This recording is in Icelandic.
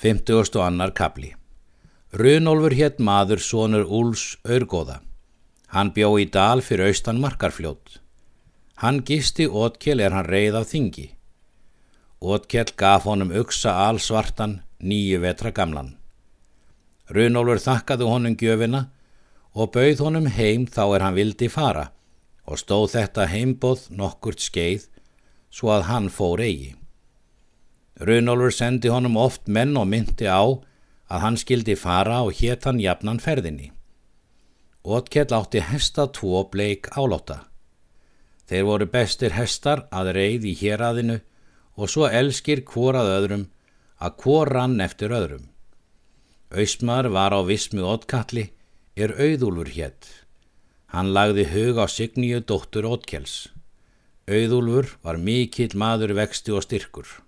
50. annar kapli Runolfur hétt maður sonur Úls Örgóða. Hann bjó í dal fyrir austan markarfljót. Hann gisti Ótkjell er hann reið af þingi. Ótkjell gaf honum uksa alsvartan nýju vetra gamlan. Runolfur þakkaði honum gjöfina og bauð honum heim þá er hann vildi fara og stóð þetta heimboð nokkurt skeið svo að hann fór eigi. Runolfur sendi honum oft menn og myndi á að hann skildi fara og hétt hann jafnan ferðinni. Ótkell átti hesta tvo bleik áláta. Þeir voru bestir hestar að reið í héradinu og svo elskir hvorað öðrum að hvor rann eftir öðrum. Auðsmar var á vismu Ótkalli er auðúlfur hétt. Hann lagði hug á Signíu dóttur Ótkells. Auðúlfur var mikill maður vexti og styrkur.